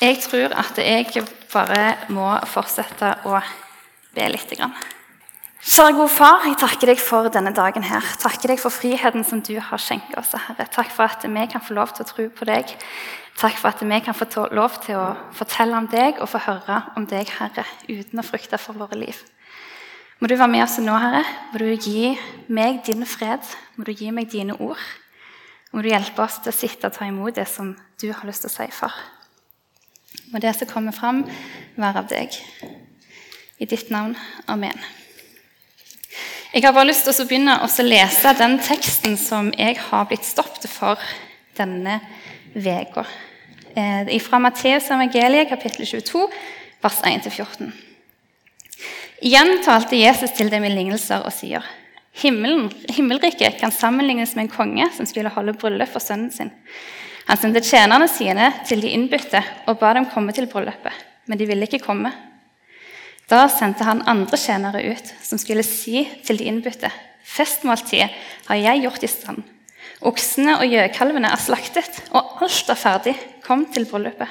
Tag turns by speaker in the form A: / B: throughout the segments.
A: Jeg tror at jeg bare må fortsette å be litt. Kjære gode far, jeg takker deg for denne dagen. her. Takker deg for friheten som du har skjenket oss. Herre. Takk for at vi kan få lov til å tro på deg. Takk for at vi kan få lov til å fortelle om deg og få høre om deg, Herre, uten å frykte for våre liv. Må du være med oss nå, Herre. Må du gi meg din fred. Må du gi meg dine ord. Må du hjelpe oss til å sitte og ta imot det som du har lyst til å si, far. Må det som kommer fram, være av deg. I ditt navn. Amen. Jeg har bare lyst til å begynne å lese den teksten som jeg har blitt stoppet for denne uka. Eh, fra Matteus evangeliet, kapittel 22, vers 1-14. Igjen talte Jesus til dem i lignelser og sier.: Himmelen, Himmelriket kan sammenlignes med en konge som skulle holde bryllup for sønnen sin. Han sendte tjenerne sine til de innbytte og ba dem komme til bryllupet, men de ville ikke komme. Da sendte han andre tjenere ut, som skulle si til de innbytte.: Festmåltidet har jeg gjort i stand. Oksene og gjøkalvene er slaktet, og alt er ferdig. Kom til bryllupet.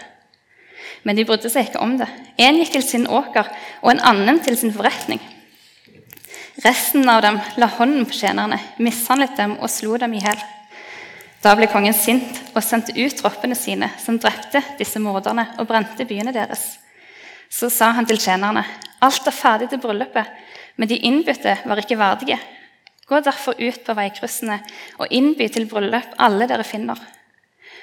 A: Men de brydde seg ikke om det. En gikk til sin åker, og en annen til sin forretning. Resten av dem la hånden på tjenerne, mishandlet dem og slo dem i hjel. Da ble kongen sint og sendte ut troppene sine, som drepte disse morderne og brente byene deres. Så sa han til tjenerne.: Alt er ferdig til bryllupet, men de innbytte var ikke verdige. Gå derfor ut på veikryssene og innby til bryllup alle dere finner.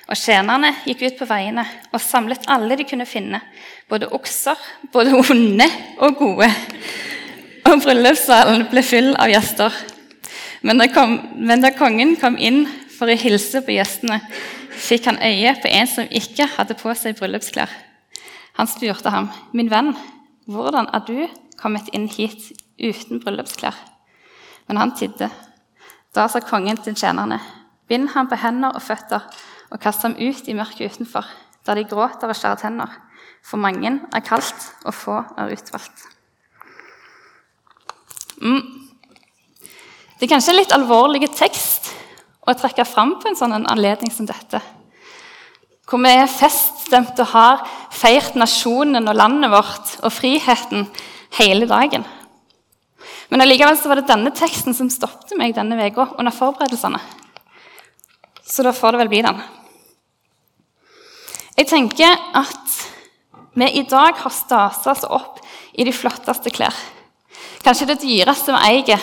A: Og tjenerne gikk ut på veiene og samlet alle de kunne finne, både okser, både onde og gode. Og bryllupssalen ble full av gjester. Men da, kom, men da kongen kom inn for å hilse på gjestene, fikk han øye på en som ikke hadde på seg bryllupsklær. Han spurte ham, 'Min venn, hvordan er du kommet inn hit uten bryllupsklær?' Men han tidde. Da sa kongen til tjenerne, 'Bind ham på hender og føtter og kast ham ut i mørket utenfor, der de gråter og skjærer tenner.' For mange er kalt, og få er utvalgt. Mm. Det er kanskje en litt alvorlig tekst å trekke fram på en sånn anledning som dette. Hvor vi er feststemt og har feirt nasjonen og landet vårt og friheten hele dagen. Men allikevel så var det denne teksten som stoppet meg denne uka under forberedelsene. Så da får det vel bli den. Jeg tenker at vi i dag har stasa oss opp i de flotteste klær. Kanskje det dyreste vi eier,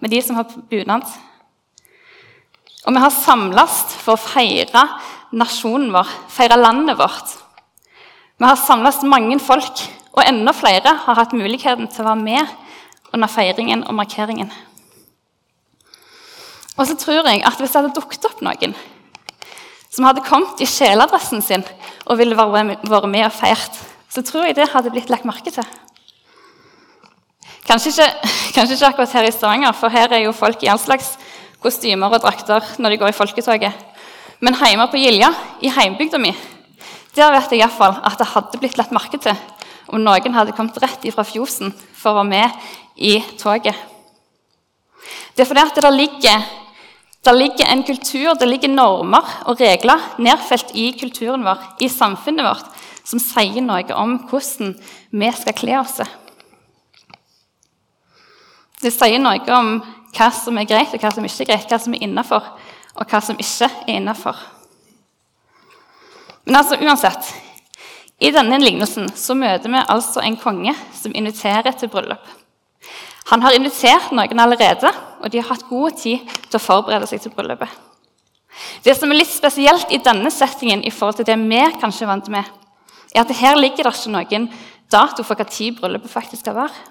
A: med de som har bunad. Og vi har samles for å feire nasjonen vår, feire landet vårt. Vi har samles mange folk, og enda flere har hatt muligheten til å være med under feiringen og markeringen. Og så tror jeg at Hvis det hadde dukket opp noen som hadde kommet i kjeledressen sin og ville vært med og feirt, så tror jeg det hadde blitt lagt merke til. Kanskje ikke, kanskje ikke akkurat her i Stavanger, for her er jo folk i all slags kostymer og drakter når de går i folketoget. Men hjemme på Gilja, i heimbygda mi, der vet jeg iallfall at det hadde blitt lagt merke til om noen hadde kommet rett ifra fjosen for å være med i toget. Det er fordi at det ligger, det ligger en kultur, det ligger normer og regler nedfelt i kulturen vår, i samfunnet vårt, som sier noe om hvordan vi skal kle oss. Det sier noe om hva som er greit, og hva som ikke er greit, hva som er innafor, og hva som ikke er innafor. Men altså, uansett I denne lignelsen så møter vi altså en konge som inviterer til bryllup. Han har invitert noen allerede, og de har hatt god tid til å forberede seg til bryllupet. Det som er litt spesielt i denne settingen, i forhold til det vi kanskje er vant med, er at her ligger det ikke noen dato for hva tid bryllupet faktisk skal være.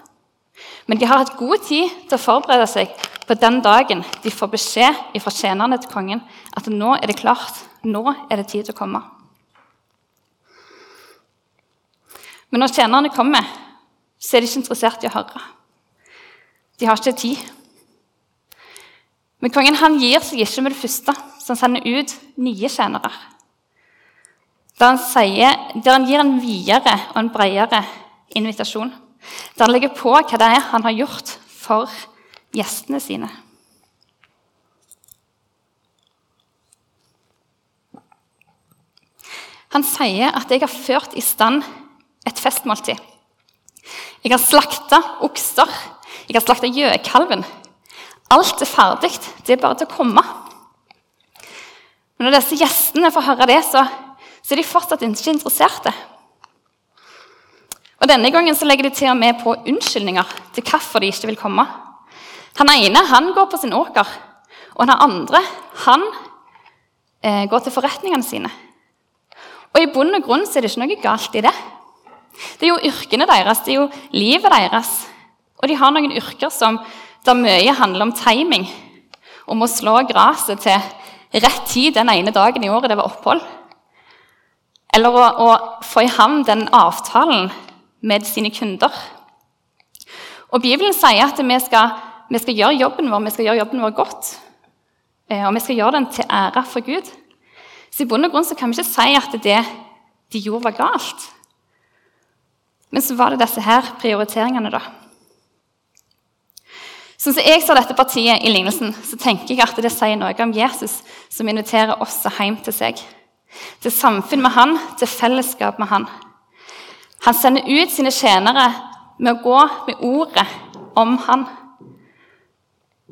A: Men de har hatt god tid til å forberede seg på den dagen de får beskjed fra tjenerne til kongen at nå er det klart, nå er det tid til å komme. Men når tjenerne kommer, så er de ikke interessert i å høre. De har ikke tid. Men kongen han gir seg ikke med det første, så han sender ut nye tjenere. Der han, sier, der han gir en videre og en bredere invitasjon. Der han legger på hva det er han har gjort for gjestene sine. Han sier at jeg har ført i stand et festmåltid. Jeg har slakta okser. Jeg har slakta gjøkalven. Alt er ferdig. Det er bare til å komme. Men når disse gjestene får høre det, så, så er de fortsatt ikke interesserte. Og Denne gangen så legger de til og med på unnskyldninger til hvorfor de ikke vil komme. Han ene han går på sin åker, og den andre han eh, går til forretningene sine. Og I bunn og grunn så er det ikke noe galt i det. Det er jo yrkene deres, det er jo livet deres. Og de har noen yrker som der mye handler om timing. Om å slå gresset til rett tid den ene dagen i året det var opphold. Eller å, å få i havn den avtalen med sine kunder. Og Bibelen sier at vi skal, vi skal gjøre jobben vår vi skal gjøre jobben vår godt. Eh, og vi skal gjøre den til ære for Gud. Så i bunn og grunn så kan vi ikke si at det de gjorde, var galt. Men så var det disse her prioriteringene, da. Sånn som jeg ser dette partiet i lignelsen, så tenker jeg at det sier noe om Jesus som inviterer oss hjem til seg. Til samfunn med han, til fellesskap med han. Han sender ut sine tjenere med å gå med ordet om han.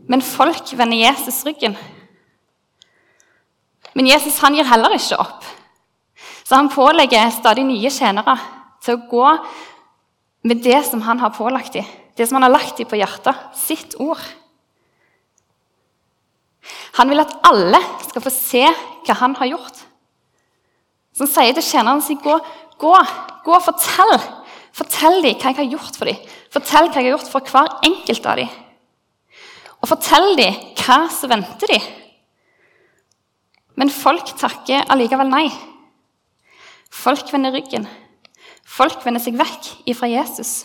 A: Men folk vender Jesus ryggen. Men Jesus han gir heller ikke opp. Så han pålegger stadig nye tjenere til å gå med det som han har pålagt dem, det som han har lagt dem på hjertet, sitt ord. Han vil at alle skal få se hva han har gjort. Så han sier til tjeneren sin gå, gå, gå og fortell. Fortell dem hva jeg har gjort for dem. Fortell hva jeg har gjort for hver enkelt av dem. Og fortell dem hva som venter dem. Men folk takker allikevel nei. Folk vender ryggen. Folk vender seg vekk ifra Jesus.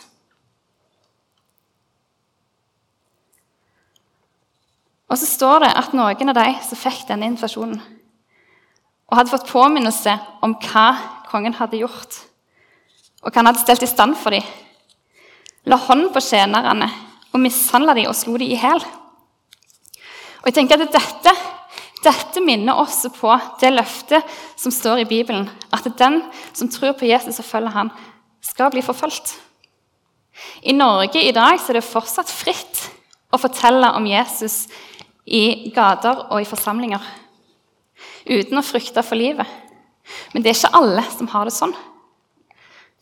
A: Og så står det at noen av de som fikk denne invitasjonen, og hadde fått påminnelse om hva kongen hadde gjort, og hva han hadde stelt i stand for dem, la hånd på tjenerne og mishandla dem og slo dem i hjel. Og jeg tenker at dette dette minner også på det løftet som står i Bibelen, at den som tror på Jesus og følger han, skal bli forfulgt. I Norge i dag er det fortsatt fritt å fortelle om Jesus i gater og i forsamlinger uten å frykte for livet. Men det er ikke alle som har det sånn.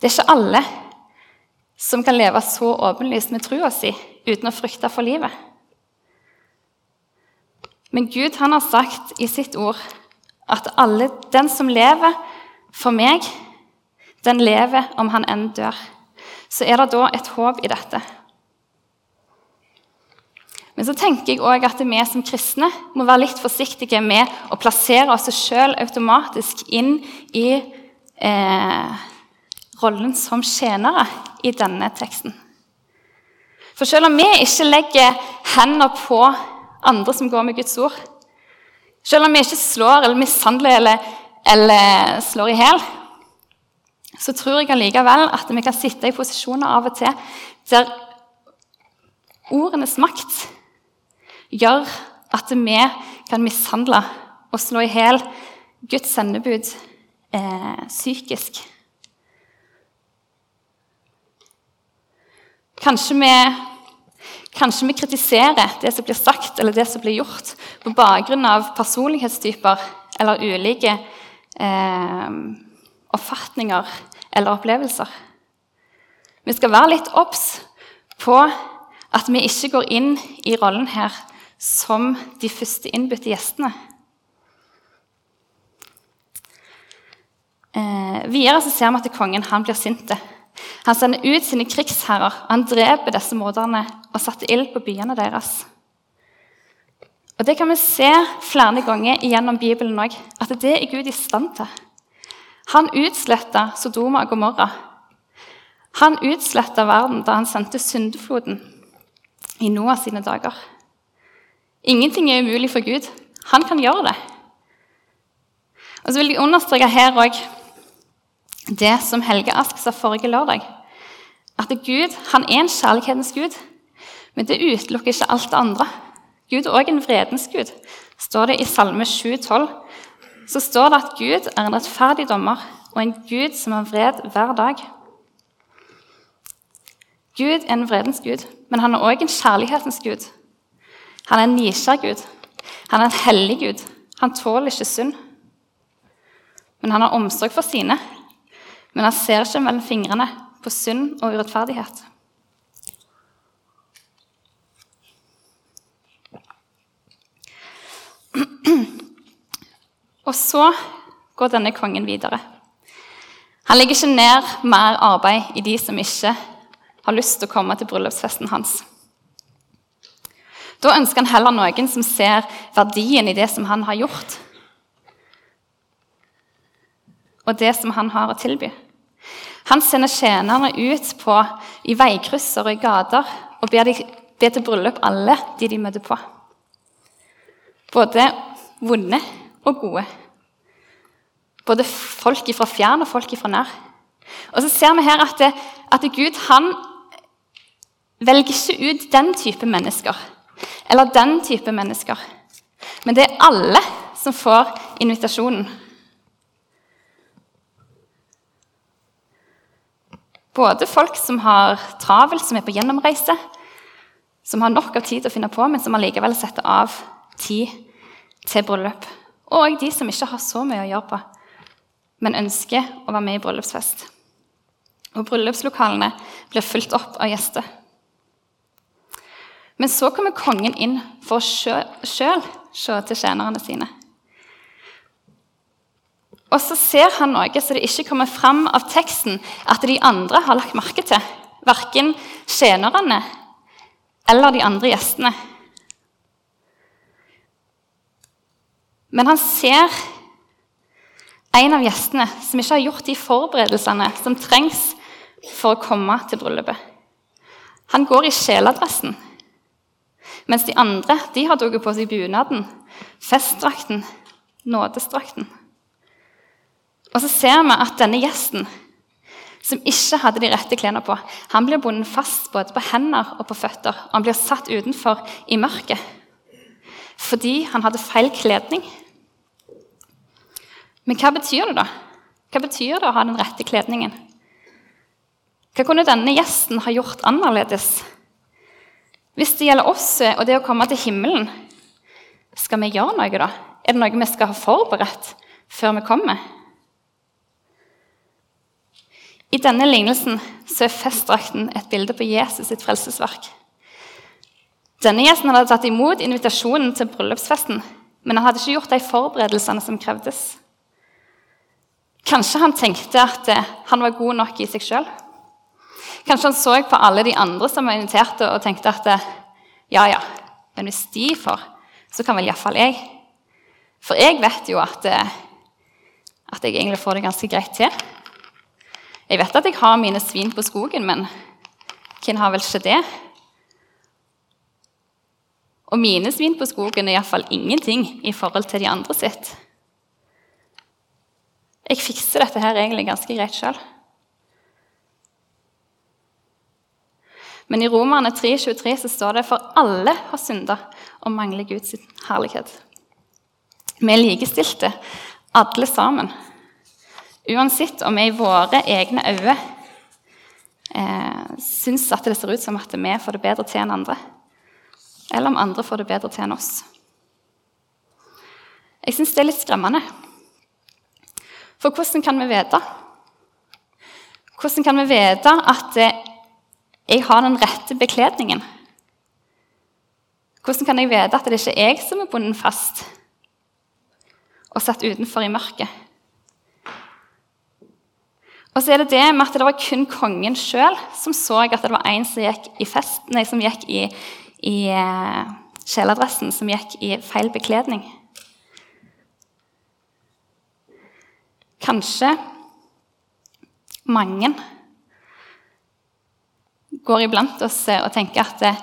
A: Det er ikke alle som kan leve så åpenlyst med trua si uten å frykte for livet. Men Gud han har sagt i sitt ord at alle, den som lever for meg, den lever om han enn dør. Så er det da et håp i dette. Men så tenker jeg også at vi som kristne må være litt forsiktige med å plassere oss sjøl automatisk inn i eh, rollen som tjenere i denne teksten. For selv om vi ikke legger hender på andre som går med Guds ord. Selv om vi ikke slår eller mishandler eller, eller slår i hjel, så tror jeg allikevel at vi kan sitte i posisjoner av og til der ordenes makt gjør at vi kan mishandle og slå i hjel Guds sendebud eh, psykisk. Kanskje vi Kanskje vi kritiserer det som blir sagt eller det som blir gjort, på bakgrunn av personlighetstyper eller ulike eh, oppfatninger eller opplevelser. Vi skal være litt obs på at vi ikke går inn i rollen her som de første innbytte gjestene. Eh, videre så ser vi at kongen han blir sint. Han sender ut sine krigsherrer, han dreper disse morderne og satte ild på byene deres. Og Det kan vi se flere ganger gjennom Bibelen òg, at det er Gud i stand til. Han utsletta Sodoma og Gomorra. Han utsletta verden da han sendte syndefloden i Noah sine dager. Ingenting er umulig for Gud. Han kan gjøre det. Og så vil jeg understreke her også det som Helge Ask sa forrige lørdag. At Gud han er en kjærlighetens gud, men det utelukker ikke alt det andre. Gud er òg en vredens gud, står det i Salme 7,12. Så står det at Gud er en rettferdig dommer og en Gud som har vred hver dag. Gud er en vredens gud, men han er òg en kjærlighetens gud. Han er en nysgjerrig gud. Han er en hellig gud. Han tåler ikke synd. Men han har omsorg for sine. Men han ser ikke mellom fingrene på synd og urettferdighet. Og så går denne kongen videre. Han legger ikke ned mer arbeid i de som ikke har lyst til å komme til bryllupsfesten hans. Da ønsker han heller noen som ser verdien i det som han har gjort, og det som han har å tilby. Han sender tjenerne ut på, i veikrysser og i gater og ber, de, ber til bryllup alle de de møter på. Både vonde og gode. Både folk ifra fjern og folk ifra nær. Og så ser vi her at, det, at Gud han velger ikke ut den type mennesker eller den type mennesker. Men det er alle som får invitasjonen. Både folk som har travelt, som er på gjennomreise, som har nok av tid til å finne på, men som allikevel setter av tid til bryllup. Og de som ikke har så mye å gjøre på, men ønsker å være med i bryllupsfest. Og bryllupslokalene blir fulgt opp av gjester. Men så kommer kongen inn for å sjøl se til tjenerne sine. Og så ser han noe så det ikke kommer fram av teksten at de andre har lagt merke til. Verken tjenerne eller de andre gjestene. Men han ser en av gjestene som ikke har gjort de forberedelsene som trengs for å komme til bryllupet. Han går i sjeladressen mens de andre de har tatt på seg bunaden, festdrakten, nådesdrakten. Og så ser vi at denne gjesten, som ikke hadde de rette klærne på, han blir bundet fast både på hender og på føtter. og Han blir satt utenfor i mørket fordi han hadde feil kledning. Men hva betyr det, da? Hva betyr det å ha den rette kledningen? Hva kunne denne gjesten ha gjort annerledes hvis det gjelder oss og det å komme til himmelen, skal vi gjøre noe da? Er det noe vi skal ha forberedt før vi kommer? I denne lignelsen så er festdrakten et bilde på Jesus sitt frelsesverk. Denne gjesten hadde tatt imot invitasjonen til bryllupsfesten, men han hadde ikke gjort de forberedelsene som krevdes. Kanskje han tenkte at han var god nok i seg sjøl. Kanskje han så på alle de andre som var inviterte, og tenkte at ja, ja, men hvis de får, så kan vel iallfall jeg. For jeg vet jo at, at jeg egentlig får det ganske greit til. Jeg vet at jeg har mine svin på skogen, men hvem har vel ikke det? Og mine svin på skogen er iallfall ingenting i forhold til de andre sitt. Jeg fikser dette her egentlig ganske greit sjøl. Men i Romerne 3,23 så står det for alle har synda og mangler Guds herlighet. Vi er likestilte, alle sammen. Uansett om vi i våre egne øyne eh, syns at det ser ut som at vi får det bedre til enn andre, eller om andre får det bedre til enn oss. Jeg syns det er litt skremmende. For hvordan kan vi vite? Hvordan kan vi vite at jeg har den rette bekledningen? Hvordan kan jeg vite at det ikke er jeg som er bundet fast og satt utenfor i mørket? Og så er det det med at det var kun kongen sjøl som så at det var en som gikk i, fest, nei, som gikk i, i uh, kjeledressen, som gikk i feil bekledning. Kanskje mange går iblant oss og tenker at eh,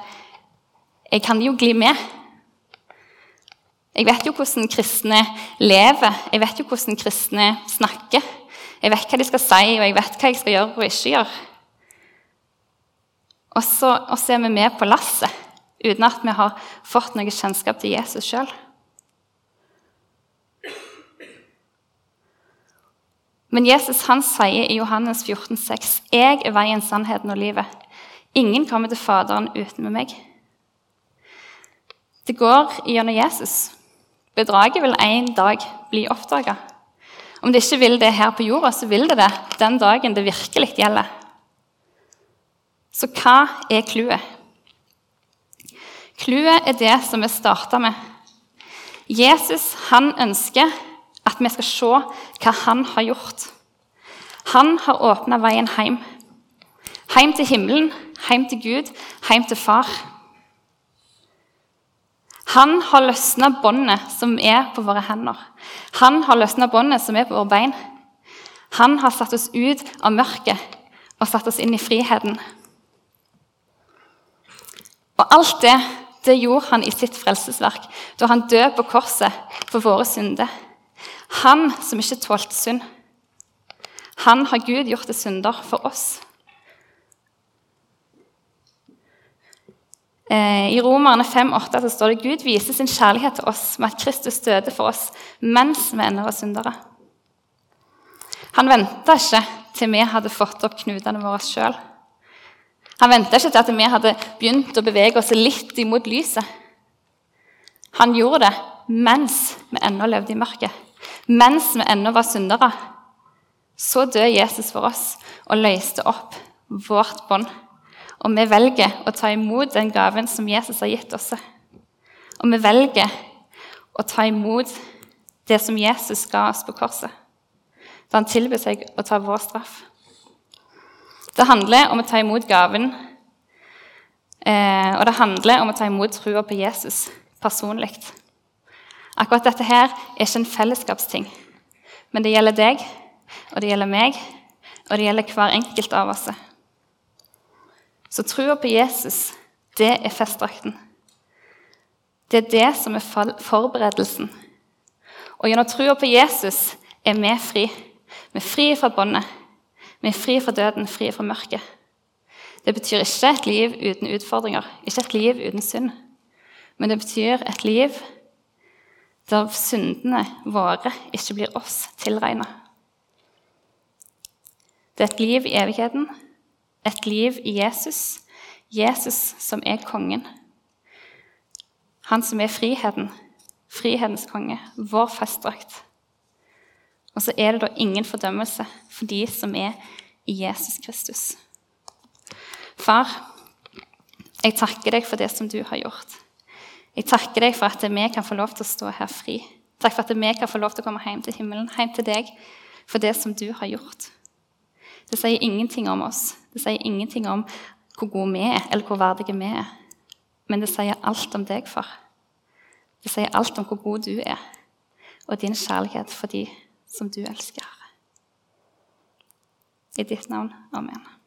A: jeg kan jo gli med. Jeg vet jo hvordan kristne lever, jeg vet jo hvordan kristne snakker. Jeg vet hva de skal si, og jeg vet hva jeg skal gjøre og ikke gjøre. Og så, og så er vi med på lasset uten at vi har fått noe kjennskap til Jesus sjøl. Men Jesus han sier i Johannes 14, 14,6.: Jeg er veien, sannheten og livet. Ingen kommer til Faderen uten med meg. Det går gjennom Jesus. Bedraget vil en dag bli oppdaga. Om det ikke vil det her på jorda, så vil det det den dagen det virkelig gjelder. Så hva er clouet? Clouet er det som vi starta med. Jesus han ønsker at vi skal se hva han har gjort. Han har åpna veien hjem. Hjem til himmelen, hjem til Gud, hjem til far. Han har løsna båndet som er på våre hender. Han har løsna båndet som er på våre bein. Han har satt oss ut av mørket og satt oss inn i friheten. Og alt det, det gjorde han i sitt frelsesverk da han døde på korset for våre synder. Han som ikke tålte synd. Han har Gud gjort til synder for oss. Eh, I Romerne 5,8 står det Gud viser sin kjærlighet til oss med at Kristus døde for oss mens vi ennå var syndere. Han venta ikke til vi hadde fått opp knutene våre sjøl. Han venta ikke til at vi hadde begynt å bevege oss litt imot lyset. Han gjorde det mens vi ennå levde i mørket, mens vi ennå var syndere. Så døde Jesus for oss og løste opp vårt bånd. Og vi velger å ta imot den gaven som Jesus har gitt oss. Og vi velger å ta imot det som Jesus ga oss på korset, da han tilbød seg å ta vår straff. Det handler om å ta imot gaven, eh, og det handler om å ta imot trua på Jesus personlig. Akkurat dette her er ikke en fellesskapsting, men det gjelder deg, og det gjelder meg, og det gjelder hver enkelt av oss. Så trua på Jesus, det er festdrakten. Det er det som er forberedelsen. Og gjennom trua på Jesus er vi fri. Vi er fri fra båndet. Vi er fri fra døden, fri fra mørket. Det betyr ikke et liv uten utfordringer, ikke et liv uten synd. Men det betyr et liv der syndene våre ikke blir oss tilregna. Det er et liv i evigheten, et liv i Jesus, Jesus som er kongen. Han som er friheten, frihetens konge, vår festdrakt. Og så er det da ingen fordømmelse for de som er i Jesus Kristus. Far, jeg takker deg for det som du har gjort. Jeg takker deg for at vi kan få lov til å stå her fri. Takk for at vi kan få lov til å komme hjem til himmelen, hjem til deg, for det som du har gjort. Det sier ingenting om oss. Det sier ingenting om hvor gode vi er, eller hvor verdige vi er. Men det sier alt om deg, far. Det sier alt om hvor god du er, og din kjærlighet for de som du elsker. I ditt navn. Amen.